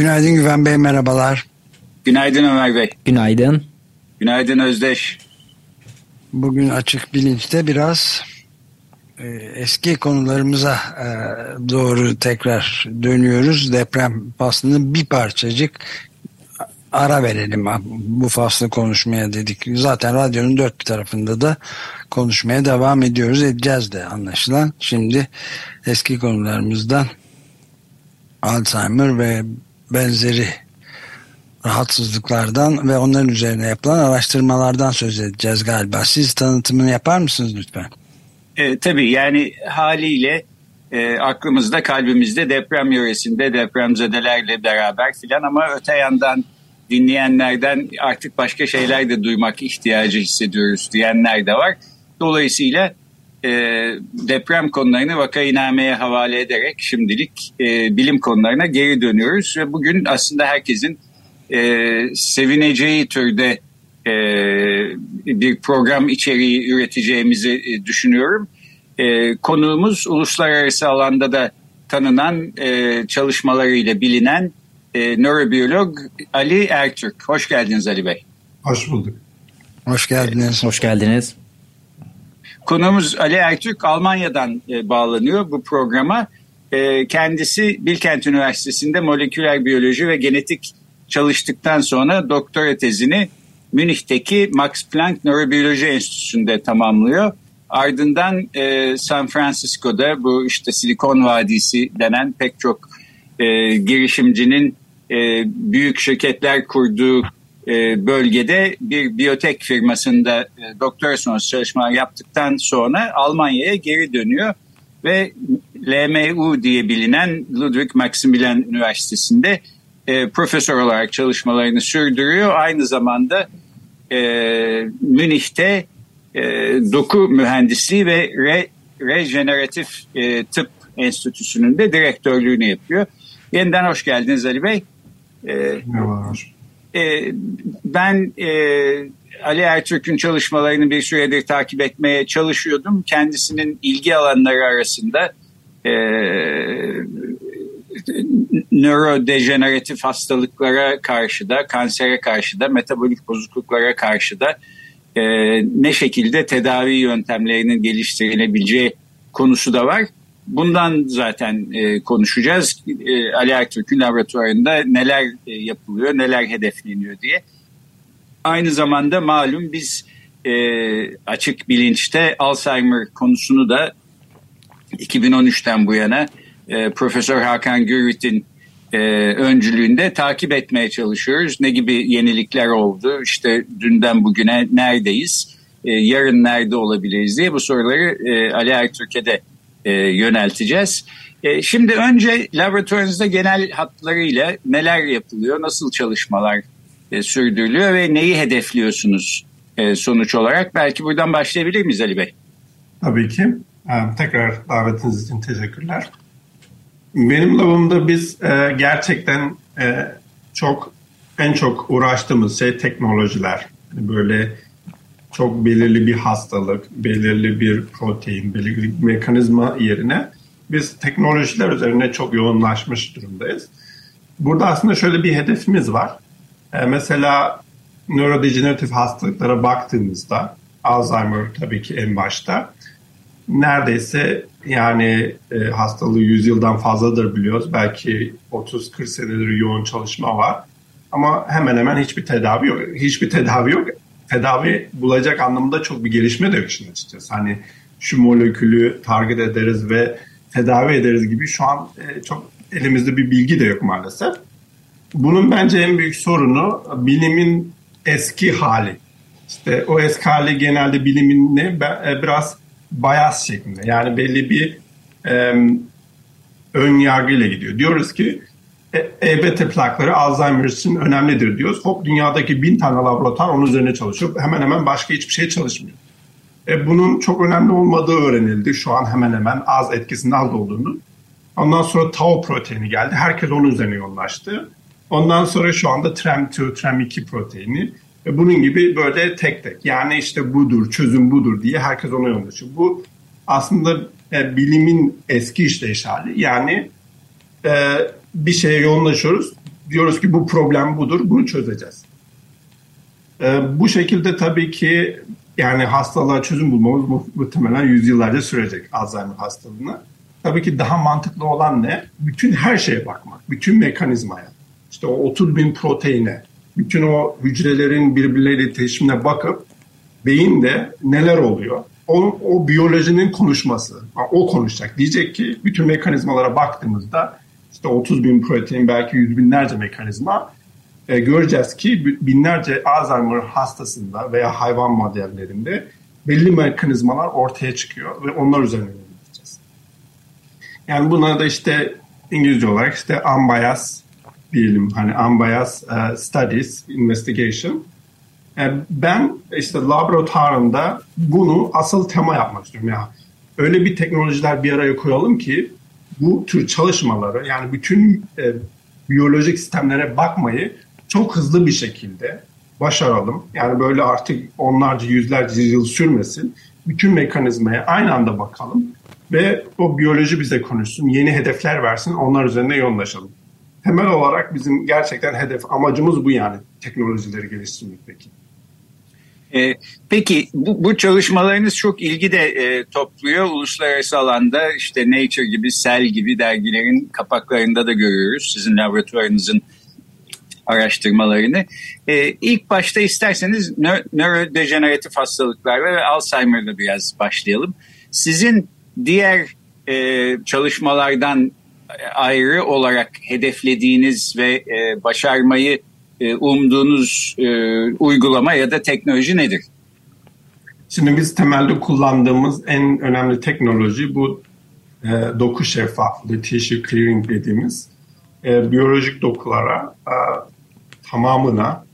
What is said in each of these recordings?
Günaydın Güven Bey, merhabalar. Günaydın Ömer Bey. Günaydın. Günaydın Özdeş. Bugün açık bilinçte biraz e, eski konularımıza e, doğru tekrar dönüyoruz. Deprem faslını bir parçacık ara verelim bu faslı konuşmaya dedik. Zaten radyonun dört bir tarafında da konuşmaya devam ediyoruz. Edeceğiz de anlaşılan. Şimdi eski konularımızdan Alzheimer ve benzeri rahatsızlıklardan ve onların üzerine yapılan araştırmalardan söz edeceğiz galiba. Siz tanıtımını yapar mısınız lütfen? E, tabii yani haliyle e, aklımızda kalbimizde deprem yöresinde depremzedelerle beraber filan ama öte yandan dinleyenlerden artık başka şeyler de duymak ihtiyacı hissediyoruz diyenler de var. Dolayısıyla e, deprem konularını vakainameye havale ederek şimdilik e, bilim konularına geri dönüyoruz. Ve bugün aslında herkesin e, sevineceği türde e, bir program içeriği üreteceğimizi e, düşünüyorum. E, konuğumuz uluslararası alanda da tanınan e, çalışmalarıyla bilinen e, nörobiyolog Ali Ertürk. Hoş geldiniz Ali Bey. Hoş bulduk. Hoş geldiniz. Hoş geldiniz. Konuğumuz Ali Ertürk Almanya'dan e, bağlanıyor bu programa. E, kendisi Bilkent Üniversitesi'nde moleküler biyoloji ve genetik çalıştıktan sonra doktora tezini Münih'teki Max Planck Nörobiyoloji Enstitüsü'nde tamamlıyor. Ardından e, San Francisco'da bu işte Silikon Vadisi denen pek çok e, girişimcinin e, büyük şirketler kurduğu bölgede bir biyotek firmasında e, doktora sonrası çalışmalar yaptıktan sonra Almanya'ya geri dönüyor ve LMU diye bilinen Ludwig Maximilian Üniversitesi'nde e, profesör olarak çalışmalarını sürdürüyor. Aynı zamanda e, Münih'te e, doku mühendisliği ve re, rejeneratif e, tıp enstitüsünün de direktörlüğünü yapıyor. Yeniden hoş geldiniz Ali Bey. E, Merhaba. E, ben e, Ali Ertürk'ün çalışmalarını bir süredir takip etmeye çalışıyordum. Kendisinin ilgi alanları arasında e, nörodejeneratif hastalıklara karşı da, kansere karşı da, metabolik bozukluklara karşı da e, ne şekilde tedavi yöntemlerinin geliştirilebileceği konusu da var. Bundan zaten e, konuşacağız. E, Ali Ertürk'ün laboratuvarında neler e, yapılıyor, neler hedefleniyor diye. Aynı zamanda malum biz e, açık bilinçte Alzheimer konusunu da 2013'ten bu yana e, Profesör Hakan Gürvit'in e, öncülüğünde takip etmeye çalışıyoruz. Ne gibi yenilikler oldu, işte dünden bugüne neredeyiz, e, yarın nerede olabiliriz diye bu soruları e, Ali Ertürk'e de e, yönelteceğiz. E, şimdi önce laboratuvarınızda genel hatlarıyla neler yapılıyor, nasıl çalışmalar e, sürdürülüyor ve neyi hedefliyorsunuz e, sonuç olarak? Belki buradan başlayabilir miyiz Ali Bey? Tabii ki. E, tekrar davetiniz için teşekkürler. Benim labımda biz e, gerçekten e, çok en çok uğraştığımız şey teknolojiler. Böyle çok belirli bir hastalık, belirli bir protein, belirli bir mekanizma yerine biz teknolojiler üzerine çok yoğunlaşmış durumdayız. Burada aslında şöyle bir hedefimiz var. Ee, mesela nörodejeneratif hastalıklara baktığımızda Alzheimer tabii ki en başta neredeyse yani e, hastalığı 100 yıldan fazladır biliyoruz. Belki 30-40 senedir yoğun çalışma var. Ama hemen hemen hiçbir tedavi yok. Hiçbir tedavi yok tedavi bulacak anlamında çok bir gelişme de yok işin açıkçası. Hani şu molekülü target ederiz ve tedavi ederiz gibi şu an e, çok elimizde bir bilgi de yok maalesef. Bunun bence en büyük sorunu bilimin eski hali. İşte o eski hali genelde bilimin ne e, biraz bayaz şeklinde. Yani belli bir e, ön yargıyla gidiyor. Diyoruz ki EBT plakları Alzheimer için önemlidir diyoruz. Hop dünyadaki bin tane laboratuvar onun üzerine çalışıyor. Hemen hemen başka hiçbir şey çalışmıyor. E, bunun çok önemli olmadığı öğrenildi. Şu an hemen hemen az etkisinin az olduğunu. Ondan sonra tau proteini geldi. Herkes onun üzerine yoğunlaştı. Ondan sonra şu anda TREM2, TREM2 proteini. E, bunun gibi böyle tek tek. Yani işte budur, çözüm budur diye herkes ona yoğunlaşıyor. Bu aslında e, bilimin eski işleyiş hali. Yani e, bir şeye yoğunlaşıyoruz. Diyoruz ki bu problem budur, bunu çözeceğiz. E, bu şekilde tabii ki yani hastalığa çözüm bulmamız muhtemelen yüzyıllarca sürecek Alzheimer hastalığına. Tabii ki daha mantıklı olan ne? Bütün her şeye bakmak, bütün mekanizmaya. İşte o 30 bin proteine, bütün o hücrelerin birbirleriyle iletişimine bakıp beyinde neler oluyor? O, o biyolojinin konuşması. O konuşacak. Diyecek ki bütün mekanizmalara baktığımızda işte 30 bin protein belki yüz binlerce mekanizma e, göreceğiz ki binlerce Alzheimer hastasında veya hayvan modellerinde belli mekanizmalar ortaya çıkıyor ve onlar üzerine yöneleceğiz. Yani buna da işte İngilizce olarak işte unbiased diyelim hani unbiased uh, studies, investigation. Yani e, ben işte laboratuvarımda bunu asıl tema yapmak istiyorum. Ya öyle bir teknolojiler bir araya koyalım ki bu tür çalışmaları yani bütün e, biyolojik sistemlere bakmayı çok hızlı bir şekilde başaralım. Yani böyle artık onlarca yüzlerce yıl sürmesin. Bütün mekanizmaya aynı anda bakalım ve o biyoloji bize konuşsun, yeni hedefler versin, onlar üzerine yoğunlaşalım. Temel olarak bizim gerçekten hedef, amacımız bu yani teknolojileri geliştirmek peki. Ee, peki bu, bu çalışmalarınız çok ilgi de e, topluyor. Uluslararası alanda işte Nature gibi, Cell gibi dergilerin kapaklarında da görüyoruz. Sizin laboratuvarınızın araştırmalarını. E, ilk başta isterseniz nö nörodejeneratif hastalıklar ve Alzheimer'da biraz başlayalım. Sizin diğer e, çalışmalardan ayrı olarak hedeflediğiniz ve e, başarmayı e, umduğunuz e, uygulama ya da teknoloji nedir? Şimdi biz temelde kullandığımız en önemli teknoloji bu e, doku şeffaflığı, tissue clearing dediğimiz e, biyolojik dokulara e, tamamına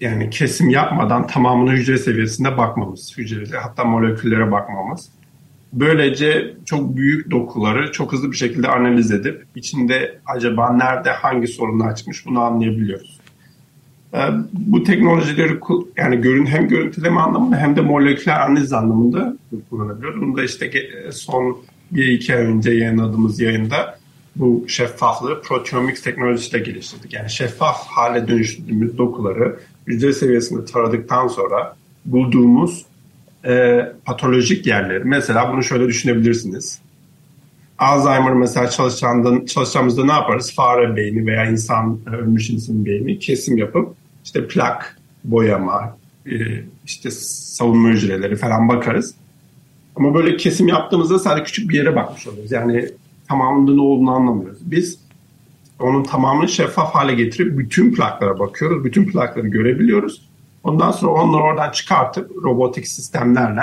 yani kesim yapmadan tamamına hücre seviyesinde bakmamız. Hücrelere hatta moleküllere bakmamız. Böylece çok büyük dokuları çok hızlı bir şekilde analiz edip içinde acaba nerede hangi sorunlar çıkmış bunu anlayabiliyoruz. Ee, bu teknolojileri yani görün hem görüntüleme anlamında hem de moleküler analiz anlamında kullanabiliyoruz. Bunu da işte son bir iki ay önce yayınladığımız yayında bu şeffaflığı proteomics teknolojisiyle geliştirdik. Yani şeffaf hale dönüştürdüğümüz dokuları hücre seviyesinde taradıktan sonra bulduğumuz e, patolojik yerleri. Mesela bunu şöyle düşünebilirsiniz. Alzheimer mesela çalışacağımızda ne yaparız? Fare beyni veya insan ölmüş insan beyni kesim yapıp işte plak boyama, e, işte savunma hücreleri falan bakarız. Ama böyle kesim yaptığımızda sadece küçük bir yere bakmış oluyoruz. Yani tamamında ne olduğunu anlamıyoruz. Biz onun tamamını şeffaf hale getirip bütün plaklara bakıyoruz. Bütün plakları görebiliyoruz. Ondan sonra onları oradan çıkartıp robotik sistemlerle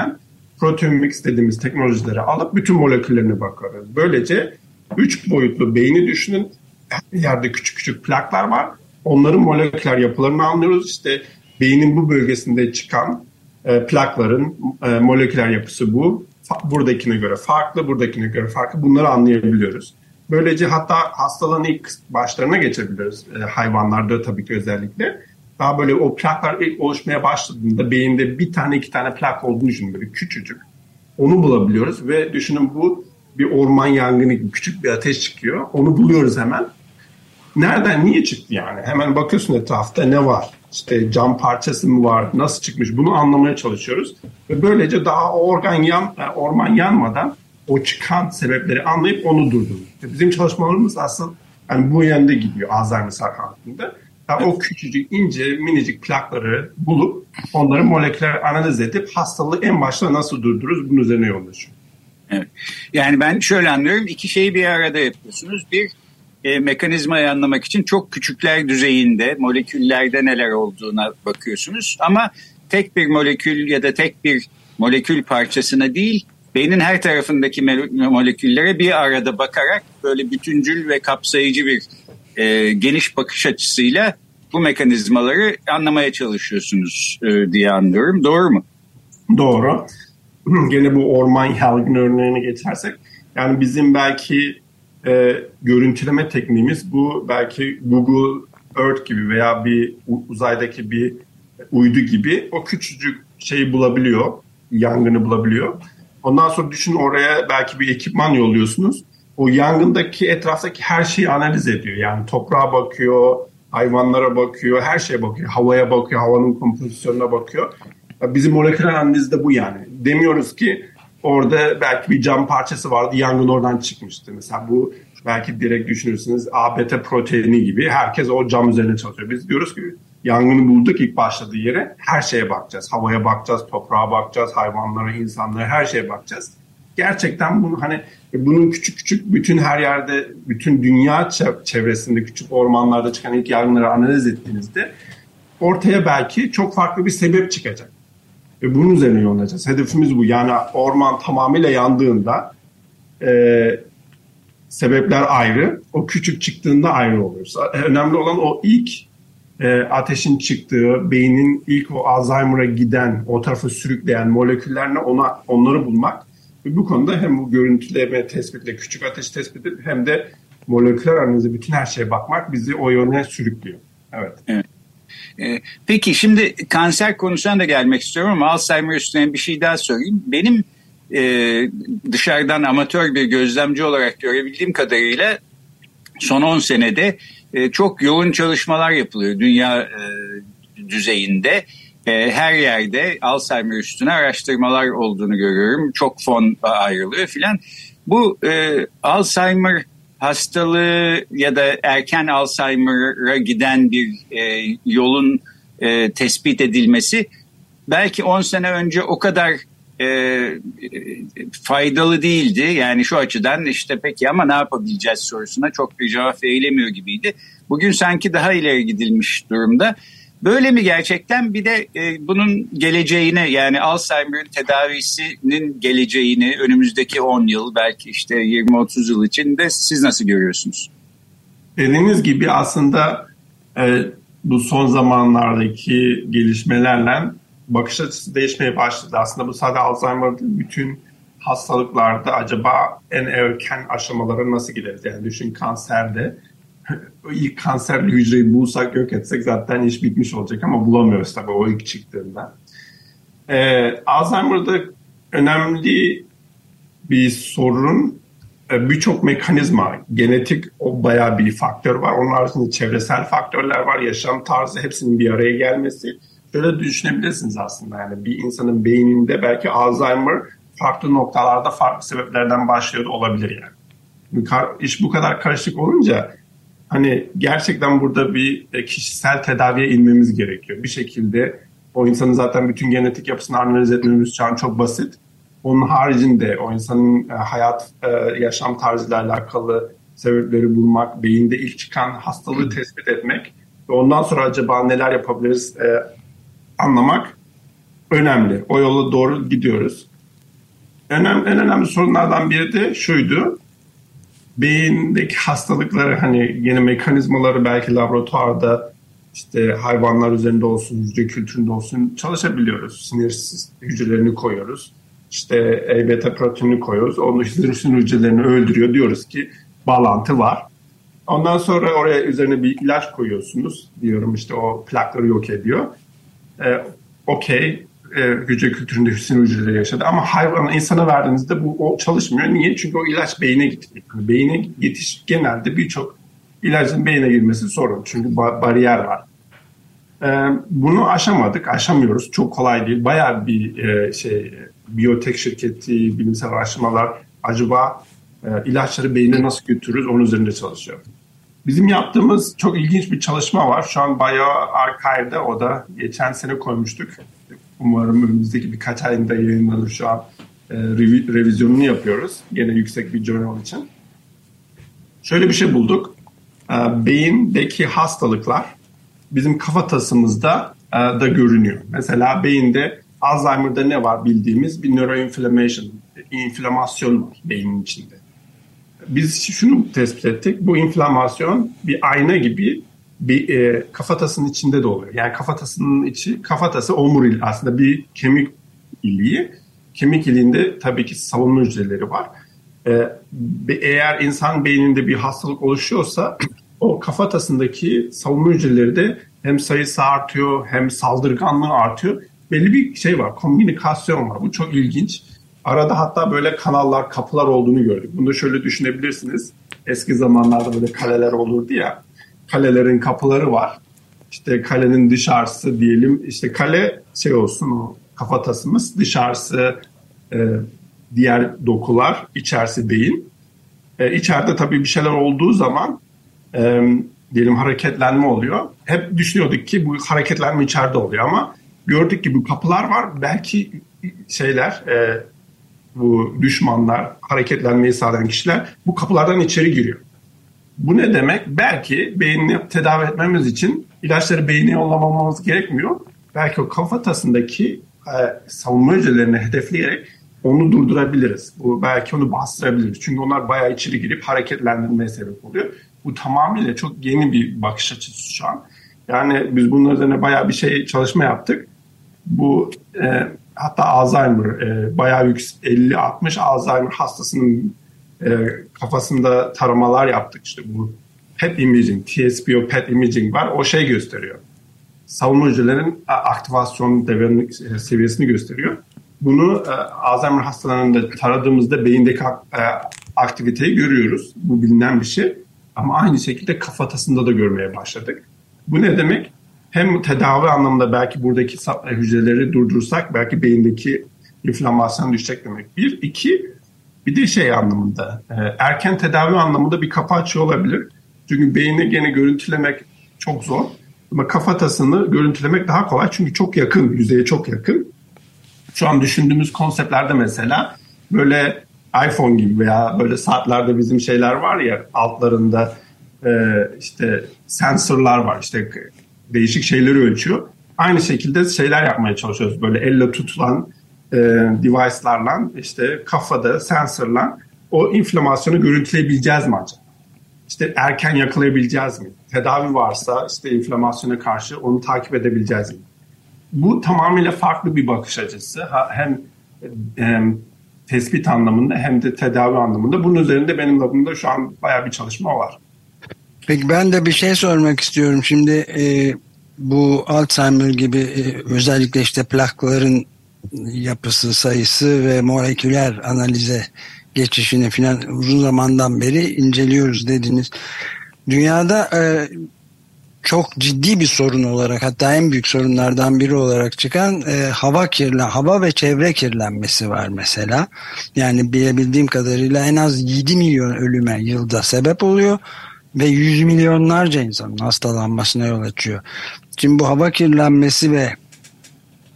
proteomics dediğimiz teknolojileri alıp bütün moleküllerine bakıyoruz. Böylece üç boyutlu beyni düşünün. Her yerde küçük küçük plaklar var. Onların moleküler yapılarını anlıyoruz. İşte beynin bu bölgesinde çıkan e, plakların e, moleküler yapısı bu buradakine göre farklı, buradakine göre farklı bunları anlayabiliyoruz. Böylece hatta hastalığın ilk başlarına geçebiliriz e, hayvanlarda tabii ki özellikle. Daha böyle o plaklar ilk oluşmaya başladığında beyinde bir tane iki tane plak olduğunu düşünün böyle küçücük. Onu bulabiliyoruz ve düşünün bu bir orman yangını gibi küçük bir ateş çıkıyor. Onu buluyoruz hemen. Nereden, niye çıktı yani? Hemen bakıyorsun etrafta ne var? işte cam parçası mı var, nasıl çıkmış bunu anlamaya çalışıyoruz. Ve böylece daha organ yan, e, orman yanmadan o çıkan sebepleri anlayıp onu durduruyoruz. Bizim çalışmalarımız asıl yani bu yönde gidiyor Alzheimer hakkında. Yani o küçücük, ince, minicik plakları bulup onları moleküler analiz edip hastalığı en başta nasıl durdururuz bunun üzerine yoğunlaşıyor. Evet. Yani ben şöyle anlıyorum iki şeyi bir arada yapıyorsunuz. Bir e, mekanizmayı anlamak için çok küçükler düzeyinde moleküllerde neler olduğuna bakıyorsunuz. Ama tek bir molekül ya da tek bir molekül parçasına değil beynin her tarafındaki moleküllere bir arada bakarak böyle bütüncül ve kapsayıcı bir e, geniş bakış açısıyla bu mekanizmaları anlamaya çalışıyorsunuz e, diye anlıyorum. Doğru mu? Doğru. Gene bu orman yangın örneğine geçersek yani bizim belki e, görüntüleme tekniğimiz bu belki Google Earth gibi veya bir uzaydaki bir uydu gibi o küçücük şeyi bulabiliyor, yangını bulabiliyor. Ondan sonra düşün oraya belki bir ekipman yolluyorsunuz. O yangındaki etraftaki her şeyi analiz ediyor. Yani toprağa bakıyor, hayvanlara bakıyor, her şeye bakıyor. Havaya bakıyor, havanın kompozisyonuna bakıyor. Bizim moleküler analiz de bu yani. Demiyoruz ki orada belki bir cam parçası vardı, yangın oradan çıkmıştı. Mesela bu belki direkt düşünürsünüz ABT proteini gibi herkes o cam üzerine çalışıyor. Biz diyoruz ki yangını bulduk ilk başladığı yere her şeye bakacağız. Havaya bakacağız, toprağa bakacağız, hayvanlara, insanlara her şeye bakacağız. Gerçekten bunu hani bunun küçük küçük bütün her yerde, bütün dünya çevresinde küçük ormanlarda çıkan ilk yangınları analiz ettiğinizde ortaya belki çok farklı bir sebep çıkacak. Ve bunun üzerine yoğunlaşacağız. Hedefimiz bu. Yani orman tamamıyla yandığında e, sebepler ayrı. O küçük çıktığında ayrı oluyor. Önemli olan o ilk e, ateşin çıktığı, beynin ilk o Alzheimer'a giden, o tarafa sürükleyen moleküllerle ona onları bulmak. Ve bu konuda hem bu görüntüleme tespitle, küçük ateş tespiti hem de moleküler analize bütün her şeye bakmak bizi o yöne sürüklüyor. Evet. evet. E, peki şimdi kanser konusuna da gelmek istiyorum ama Alzheimer üstüne bir şey daha sorayım. Benim e, dışarıdan amatör bir gözlemci olarak görebildiğim kadarıyla son 10 senede e, çok yoğun çalışmalar yapılıyor dünya e, düzeyinde. E, her yerde Alzheimer üstüne araştırmalar olduğunu görüyorum. Çok fon ayrılıyor filan. Bu e, Alzheimer hastalığı ya da erken Alzheimer'a giden bir e, yolun e, tespit edilmesi belki 10 sene önce o kadar e, faydalı değildi. Yani şu açıdan işte peki ama ne yapabileceğiz sorusuna çok bir cevap verilemiyor gibiydi. Bugün sanki daha ileri gidilmiş durumda. Böyle mi gerçekten bir de e, bunun geleceğine yani Alzheimer'ın tedavisinin geleceğini önümüzdeki 10 yıl belki işte 20-30 yıl içinde siz nasıl görüyorsunuz? Dediğiniz gibi aslında e, bu son zamanlardaki gelişmelerle bakış açısı değişmeye başladı. Aslında bu sadece Alzheimer bütün hastalıklarda acaba en erken aşamalara nasıl gideriz? Yani düşün kanserde ilk kanserli hücreyi bulsak yok etsek zaten iş bitmiş olacak ama bulamıyoruz tabii o ilk çıktığında. Ee, Alzheimer'da önemli bir sorun e, birçok mekanizma, genetik o bayağı bir faktör var. Onun haricinde çevresel faktörler var, yaşam tarzı hepsinin bir araya gelmesi şöyle düşünebilirsiniz aslında yani bir insanın beyninde belki Alzheimer farklı noktalarda farklı sebeplerden başlıyor da olabilir yani. İş bu kadar karışık olunca hani gerçekten burada bir e, kişisel tedaviye inmemiz gerekiyor. Bir şekilde o insanın zaten bütün genetik yapısını analiz etmemiz şu an çok basit. Onun haricinde o insanın e, hayat, e, yaşam tarzıyla alakalı sebepleri bulmak, beyinde ilk çıkan hastalığı tespit etmek ve ondan sonra acaba neler yapabiliriz anlamak önemli. O yola doğru gidiyoruz. Önemli, en önemli sorunlardan biri de şuydu. Beyindeki hastalıkları hani yeni mekanizmaları belki laboratuvarda işte hayvanlar üzerinde olsun, hücre kültüründe olsun çalışabiliyoruz. Sinir hücrelerini koyuyoruz. İşte E beta proteinini koyuyoruz. Onun sinir hücrelerini öldürüyor. Diyoruz ki bağlantı var. Ondan sonra oraya üzerine bir ilaç koyuyorsunuz. Diyorum işte o plakları yok ediyor e, okey e, hücre kültüründe sinir hücreleri yaşadı ama hayvan insana verdiğinizde bu o çalışmıyor. Niye? Çünkü o ilaç beyine gitmiyor. Yani beyine yetiş genelde birçok ilacın beyine girmesi sorun. Çünkü ba- bariyer var. E, bunu aşamadık, aşamıyoruz. Çok kolay değil. Bayağı bir e, şey biyotek şirketi, bilimsel araştırmalar acaba e, ilaçları beyine nasıl götürürüz onun üzerinde çalışıyor. Bizim yaptığımız çok ilginç bir çalışma var. Şu an BioArchive'de o da geçen sene koymuştuk. Umarım önümüzdeki birkaç ayında yayınlanır şu an. E, revi, revizyonunu yapıyoruz. Gene yüksek bir journal için. Şöyle bir şey bulduk. E, beyindeki hastalıklar bizim kafatasımızda e, da görünüyor. Mesela beyinde Alzheimer'da ne var bildiğimiz bir neuroinflammation, inflamasyon var beynin içinde. Biz şunu tespit ettik. Bu inflamasyon bir ayna gibi bir e, kafatasının içinde de oluyor. Yani kafatasının içi, kafatası omuril aslında bir kemik iliği. Kemik iliğinde tabii ki savunma hücreleri var. E, eğer insan beyninde bir hastalık oluşuyorsa o kafatasındaki savunma hücreleri de hem sayısı artıyor hem saldırganlığı artıyor. Belli bir şey var, komünikasyon var. Bu çok ilginç. Arada hatta böyle kanallar, kapılar olduğunu gördük. Bunu şöyle düşünebilirsiniz. Eski zamanlarda böyle kaleler olurdu ya. Kalelerin kapıları var. İşte kalenin dışarısı diyelim. İşte kale şey olsun o kafatasımız. Dışarısı e, diğer dokular, içerisi beyin. E, içeride tabii bir şeyler olduğu zaman e, diyelim hareketlenme oluyor. Hep düşünüyorduk ki bu hareketlenme içeride oluyor ama gördük ki bu kapılar var. Belki şeyler e, bu düşmanlar, hareketlenmeyi sağlayan kişiler bu kapılardan içeri giriyor. Bu ne demek? Belki beynini tedavi etmemiz için ilaçları beyine yollamamamız gerekmiyor. Belki o kafatasındaki e, savunma hücrelerini hedefleyerek onu durdurabiliriz. Bu belki onu bastırabiliriz. Çünkü onlar bayağı içeri girip hareketlendirmeye sebep oluyor. Bu tamamıyla çok yeni bir bakış açısı şu an. Yani biz bunun üzerine bayağı bir şey çalışma yaptık. Bu e, hatta Alzheimer e, bayağı yüksek 50-60 Alzheimer hastasının e, kafasında taramalar yaptık. İşte bu PET imaging, TSPO PET imaging var. O şey gösteriyor. Savunma hücrelerin aktivasyon e, seviyesini gösteriyor. Bunu e, Alzheimer hastalarında taradığımızda beyindeki e, aktiviteyi görüyoruz. Bu bilinen bir şey. Ama aynı şekilde kafatasında da görmeye başladık. Bu ne demek? Hem tedavi anlamında belki buradaki hücreleri durdursak belki beyindeki inflamasyon düşecek demek. Bir, iki, bir de şey anlamında e, erken tedavi anlamında bir kapı açıyor olabilir. Çünkü beyni gene görüntülemek çok zor. Ama kafatasını görüntülemek daha kolay çünkü çok yakın, yüzeye çok yakın. Şu an düşündüğümüz konseptlerde mesela böyle iPhone gibi veya böyle saatlerde bizim şeyler var ya altlarında e, işte sensörler var işte değişik şeyleri ölçüyor. Aynı şekilde şeyler yapmaya çalışıyoruz böyle elle tutulan e, device'larla işte kafada sensörle o inflamasyonu görüntüleyebileceğiz mi acaba? İşte erken yakalayabileceğiz mi? Tedavi varsa işte inflamasyona karşı onu takip edebileceğiz mi? Bu tamamıyla farklı bir bakış açısı. Hem, hem tespit anlamında hem de tedavi anlamında. Bunun üzerinde benim labımda şu an bayağı bir çalışma var. Peki ben de bir şey sormak istiyorum. Şimdi e, bu Alzheimer gibi e, özellikle işte plakların yapısı, sayısı ve moleküler analize geçişini filan uzun zamandan beri inceliyoruz dediniz. Dünyada e, çok ciddi bir sorun olarak hatta en büyük sorunlardan biri olarak çıkan e, hava kirlen hava ve çevre kirlenmesi var mesela. Yani bilebildiğim kadarıyla en az 7 milyon ölüme yılda sebep oluyor ve yüz milyonlarca insanın hastalanmasına yol açıyor. Şimdi bu hava kirlenmesi ve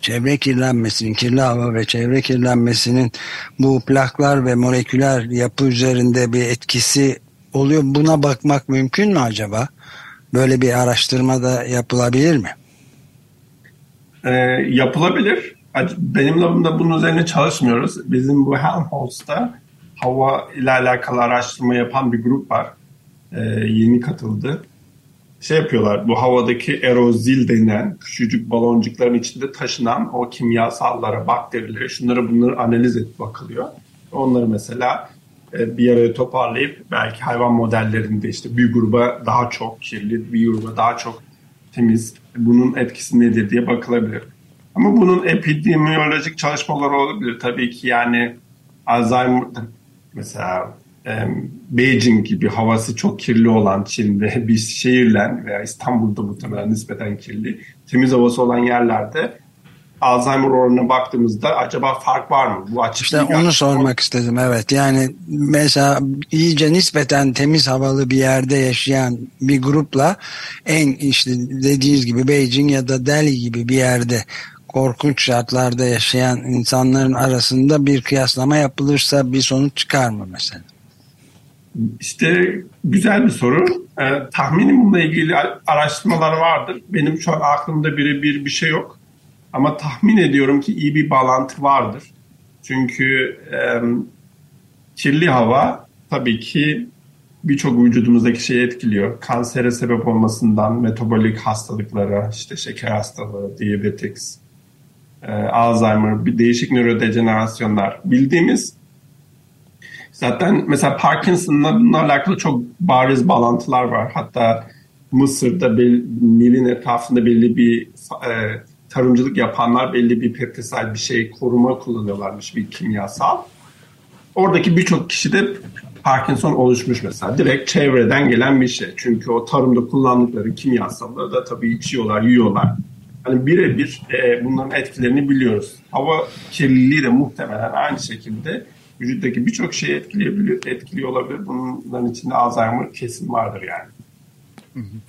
çevre kirlenmesinin, kirli hava ve çevre kirlenmesinin bu plaklar ve moleküler yapı üzerinde bir etkisi oluyor. Buna bakmak mümkün mü acaba? Böyle bir araştırma da yapılabilir mi? E, yapılabilir. Benim labımda bunun üzerine çalışmıyoruz. Bizim bu Helmholtz'ta hava ile alakalı araştırma yapan bir grup var. E, yeni katıldı. Şey yapıyorlar, bu havadaki erozil denen küçücük baloncukların içinde taşınan o kimyasallara, bakterilere, şunları bunları analiz et bakılıyor. Onları mesela e, bir araya toparlayıp belki hayvan modellerinde işte bir gruba daha çok kirli, bir gruba daha çok temiz bunun etkisi nedir diye bakılabilir. Ama bunun epidemiyolojik çalışmaları olabilir. Tabii ki yani Alzheimer mesela Beijing gibi havası çok kirli olan Çin'de bir şehirle veya İstanbul'da muhtemelen nispeten kirli temiz havası olan yerlerde Alzheimer oranına baktığımızda acaba fark var mı? Bu açık işte onu sormak istedim evet. Yani mesela iyice nispeten temiz havalı bir yerde yaşayan bir grupla en işte dediğiniz gibi Beijing ya da Delhi gibi bir yerde korkunç şartlarda yaşayan insanların arasında bir kıyaslama yapılırsa bir sonuç çıkar mı mesela? İşte güzel bir soru. Ee, tahminim bununla ilgili araştırmalar vardır. Benim şu an aklımda birebir bir şey yok. Ama tahmin ediyorum ki iyi bir bağlantı vardır. Çünkü e, kirli hava tabii ki birçok vücudumuzdaki şeyi etkiliyor. Kansere sebep olmasından metabolik hastalıklara, işte şeker hastalığı, diabetes, e, Alzheimer, değişik nörodejenerasyonlar bildiğimiz zaten mesela Parkinson'la bununla alakalı çok bariz bağlantılar var. Hatta Mısır'da Nil'in etrafında belli bir e, tarımcılık yapanlar belli bir pestisayt bir şey koruma kullanıyorlarmış bir kimyasal. Oradaki birçok kişi de Parkinson oluşmuş mesela. Direkt çevreden gelen bir şey. Çünkü o tarımda kullandıkları kimyasalları da tabii içiyorlar, yiyorlar. Hani birebir e, bunların etkilerini biliyoruz. Hava kirliliği de muhtemelen aynı şekilde vücuttaki birçok şeyi etkileyebiliyor, etkiliyor olabilir. Bunların içinde Alzheimer kesin vardır yani.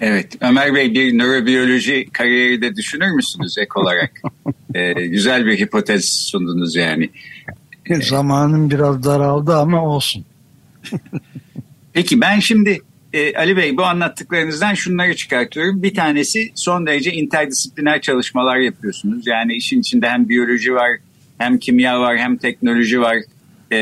Evet, Ömer Bey bir nörobiyoloji kariyeri de düşünür müsünüz ek olarak? ee, güzel bir hipotez sundunuz yani. Zamanım biraz daraldı ama olsun. Peki ben şimdi e, Ali Bey bu anlattıklarınızdan şunları çıkartıyorum. Bir tanesi son derece interdisipliner çalışmalar yapıyorsunuz. Yani işin içinde hem biyoloji var, hem kimya var, hem teknoloji var. E,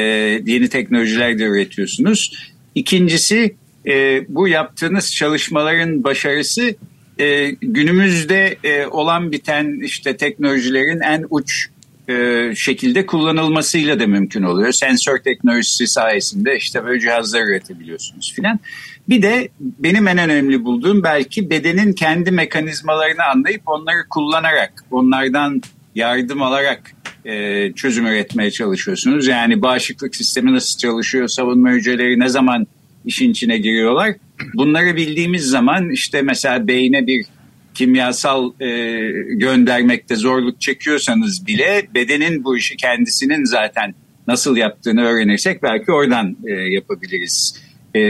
yeni teknolojiler de üretiyorsunuz. İkincisi e, bu yaptığınız çalışmaların başarısı e, günümüzde e, olan biten işte teknolojilerin en uç e, şekilde kullanılmasıyla da mümkün oluyor. Sensör teknolojisi sayesinde işte böyle cihazlar üretebiliyorsunuz filan. Bir de benim en önemli bulduğum belki bedenin kendi mekanizmalarını anlayıp onları kullanarak, onlardan yardım alarak e, çözüm üretmeye çalışıyorsunuz. Yani bağışıklık sistemi nasıl çalışıyor, savunma hücreleri ne zaman işin içine giriyorlar. Bunları bildiğimiz zaman işte mesela beyne bir kimyasal e, göndermekte zorluk çekiyorsanız bile bedenin bu işi kendisinin zaten nasıl yaptığını öğrenirsek belki oradan e, yapabiliriz e,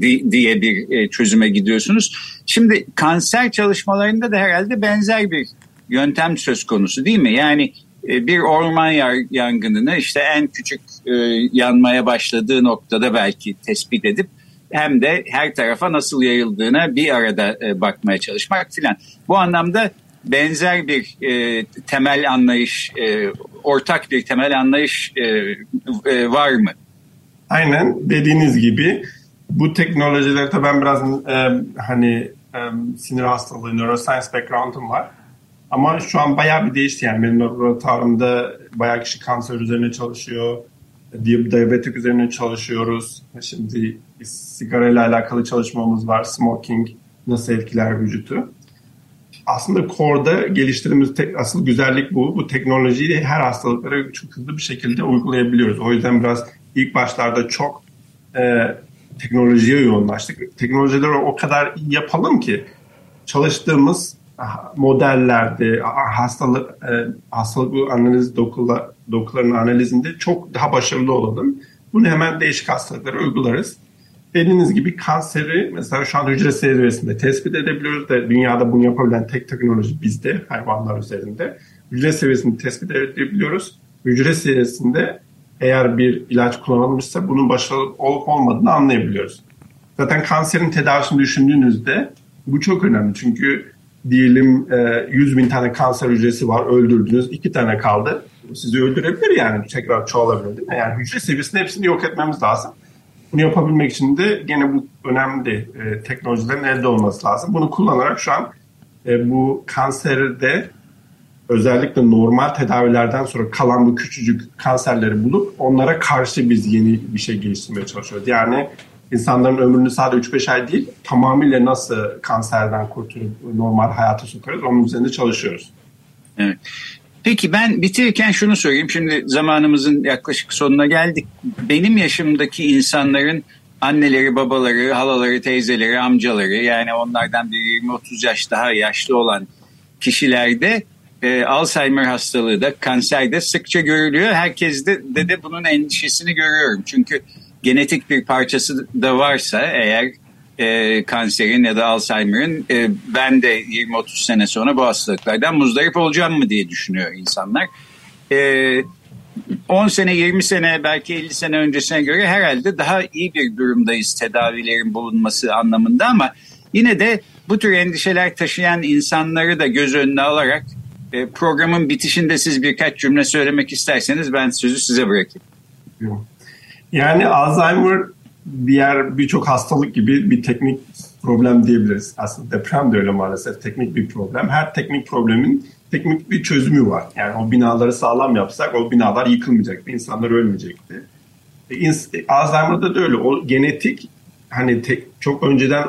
di, diye bir e, çözüme gidiyorsunuz. Şimdi kanser çalışmalarında da herhalde benzer bir yöntem söz konusu değil mi? Yani bir orman yangınını işte en küçük e, yanmaya başladığı noktada belki tespit edip hem de her tarafa nasıl yayıldığına bir arada e, bakmaya çalışmak filan. Bu anlamda benzer bir e, temel anlayış, e, ortak bir temel anlayış e, e, var mı? Aynen dediğiniz gibi bu teknolojilerde ben biraz e, hani e, sinir hastalığı, neuroscience background'um var. Ama şu an bayağı bir değişti yani benim laboratuvarımda bayağı kişi kanser üzerine çalışıyor, diyabetik üzerine çalışıyoruz. Şimdi sigara ile alakalı çalışmamız var. Smoking nasıl etkiler vücutu. Aslında Core'da geliştirdiğimiz tek, asıl güzellik bu. Bu teknolojiyi her hastalıklara çok hızlı bir şekilde uygulayabiliyoruz. O yüzden biraz ilk başlarda çok e, teknolojiye yoğunlaştık. Teknolojileri o kadar iyi yapalım ki çalıştığımız modellerde hastalık e, hastalık analiz dokular, dokuların analizinde çok daha başarılı olalım. Bunu hemen değişik hastalıklara uygularız. Dediğiniz gibi kanseri mesela şu an hücre seviyesinde tespit edebiliyoruz da dünyada bunu yapabilen tek teknoloji bizde hayvanlar üzerinde. Hücre seviyesinde tespit edebiliyoruz. Hücre seviyesinde eğer bir ilaç kullanılmışsa bunun başarılı olup olmadığını anlayabiliyoruz. Zaten kanserin tedavisini düşündüğünüzde bu çok önemli. Çünkü diyelim 100 e, bin tane kanser hücresi var öldürdünüz iki tane kaldı. Sizi öldürebilir yani tekrar çoğalabilir değil mi? Yani hücre seviyesinde hepsini yok etmemiz lazım. Bunu yapabilmek için de gene bu önemli e, teknolojilerin elde olması lazım. Bunu kullanarak şu an e, bu kanserde özellikle normal tedavilerden sonra kalan bu küçücük kanserleri bulup onlara karşı biz yeni bir şey geliştirmeye çalışıyoruz. Yani insanların ömrünü sadece 3-5 ay değil tamamıyla nasıl kanserden kurtulup normal hayata sokarız onun üzerinde çalışıyoruz. Evet. Peki ben bitirirken şunu söyleyeyim. Şimdi zamanımızın yaklaşık sonuna geldik. Benim yaşımdaki insanların anneleri, babaları, halaları, teyzeleri, amcaları yani onlardan bir 20-30 yaş daha yaşlı olan kişilerde e, Alzheimer hastalığı da kanser de sıkça görülüyor. Herkes de, de de bunun endişesini görüyorum. Çünkü genetik bir parçası da varsa eğer e, kanserin ya da Alzheimer'ın e, ben de 20-30 sene sonra bu hastalıklardan muzdarip olacağım mı diye düşünüyor insanlar. E, 10 sene 20 sene belki 50 sene öncesine göre herhalde daha iyi bir durumdayız tedavilerin bulunması anlamında ama yine de bu tür endişeler taşıyan insanları da göz önüne alarak E, programın bitişinde siz birkaç cümle söylemek isterseniz ben sözü size bırakayım. Yani Alzheimer diğer birçok hastalık gibi bir teknik problem diyebiliriz. Aslında deprem de öyle maalesef teknik bir problem. Her teknik problemin teknik bir çözümü var. Yani o binaları sağlam yapsak o binalar yıkılmayacaktı, insanlar ölmeyecekti. E, Alzheimer'da da öyle. O genetik hani tek, çok önceden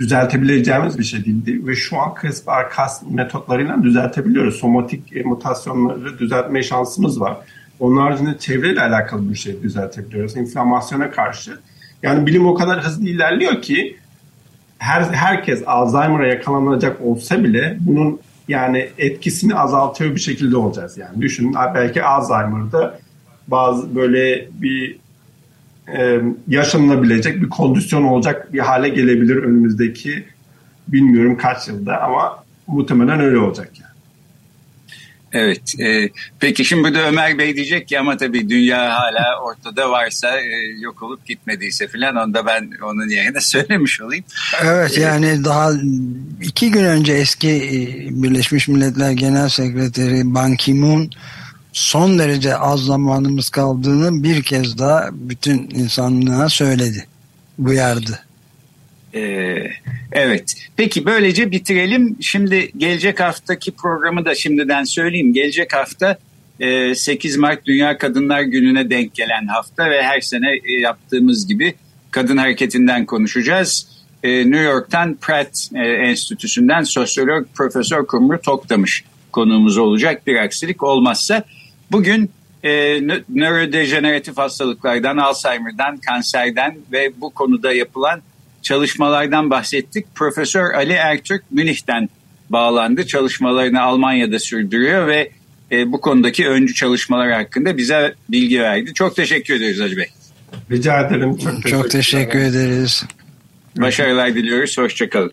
düzeltebileceğimiz bir şey değildi ve şu an CRISPR-Cas metotlarıyla düzeltebiliyoruz. Somatik e, mutasyonları düzeltme şansımız var. Onun haricinde çevreyle alakalı bir şey düzeltebiliyoruz. İnflamasyona karşı. Yani bilim o kadar hızlı ilerliyor ki her herkes Alzheimer'a yakalanacak olsa bile bunun yani etkisini azaltıyor bir şekilde olacağız. Yani düşünün belki Alzheimer'da bazı böyle bir e, yaşanılabilecek bir kondisyon olacak bir hale gelebilir önümüzdeki bilmiyorum kaç yılda ama muhtemelen öyle olacak yani. Evet. E, peki şimdi burada Ömer Bey diyecek ki ama tabii dünya hala ortada varsa e, yok olup gitmediyse filan onu da ben onun yerine söylemiş olayım. Evet yani daha iki gün önce eski e, Birleşmiş Milletler Genel Sekreteri Ban Ki-moon son derece az zamanımız kaldığını bir kez daha bütün insanlığa söyledi, uyardı. Ee, evet. Peki böylece bitirelim. Şimdi gelecek haftaki programı da şimdiden söyleyeyim. Gelecek hafta 8 e, Mart Dünya Kadınlar Günü'ne denk gelen hafta ve her sene e, yaptığımız gibi kadın hareketinden konuşacağız. E, New York'tan Pratt Enstitüsü'nden sosyolog Profesör Kumru Toktamış konuğumuz olacak bir aksilik olmazsa. Bugün e, nörodejeneratif hastalıklardan, Alzheimer'dan, kanserden ve bu konuda yapılan çalışmalardan bahsettik. Profesör Ali Ertürk Münih'ten bağlandı. Çalışmalarını Almanya'da sürdürüyor ve e, bu konudaki öncü çalışmalar hakkında bize bilgi verdi. Çok teşekkür ederiz Hacı Bey. Rica ederim. Çok, Çok teşekkür ederiz. Başarılar diliyoruz. Hoşçakalın.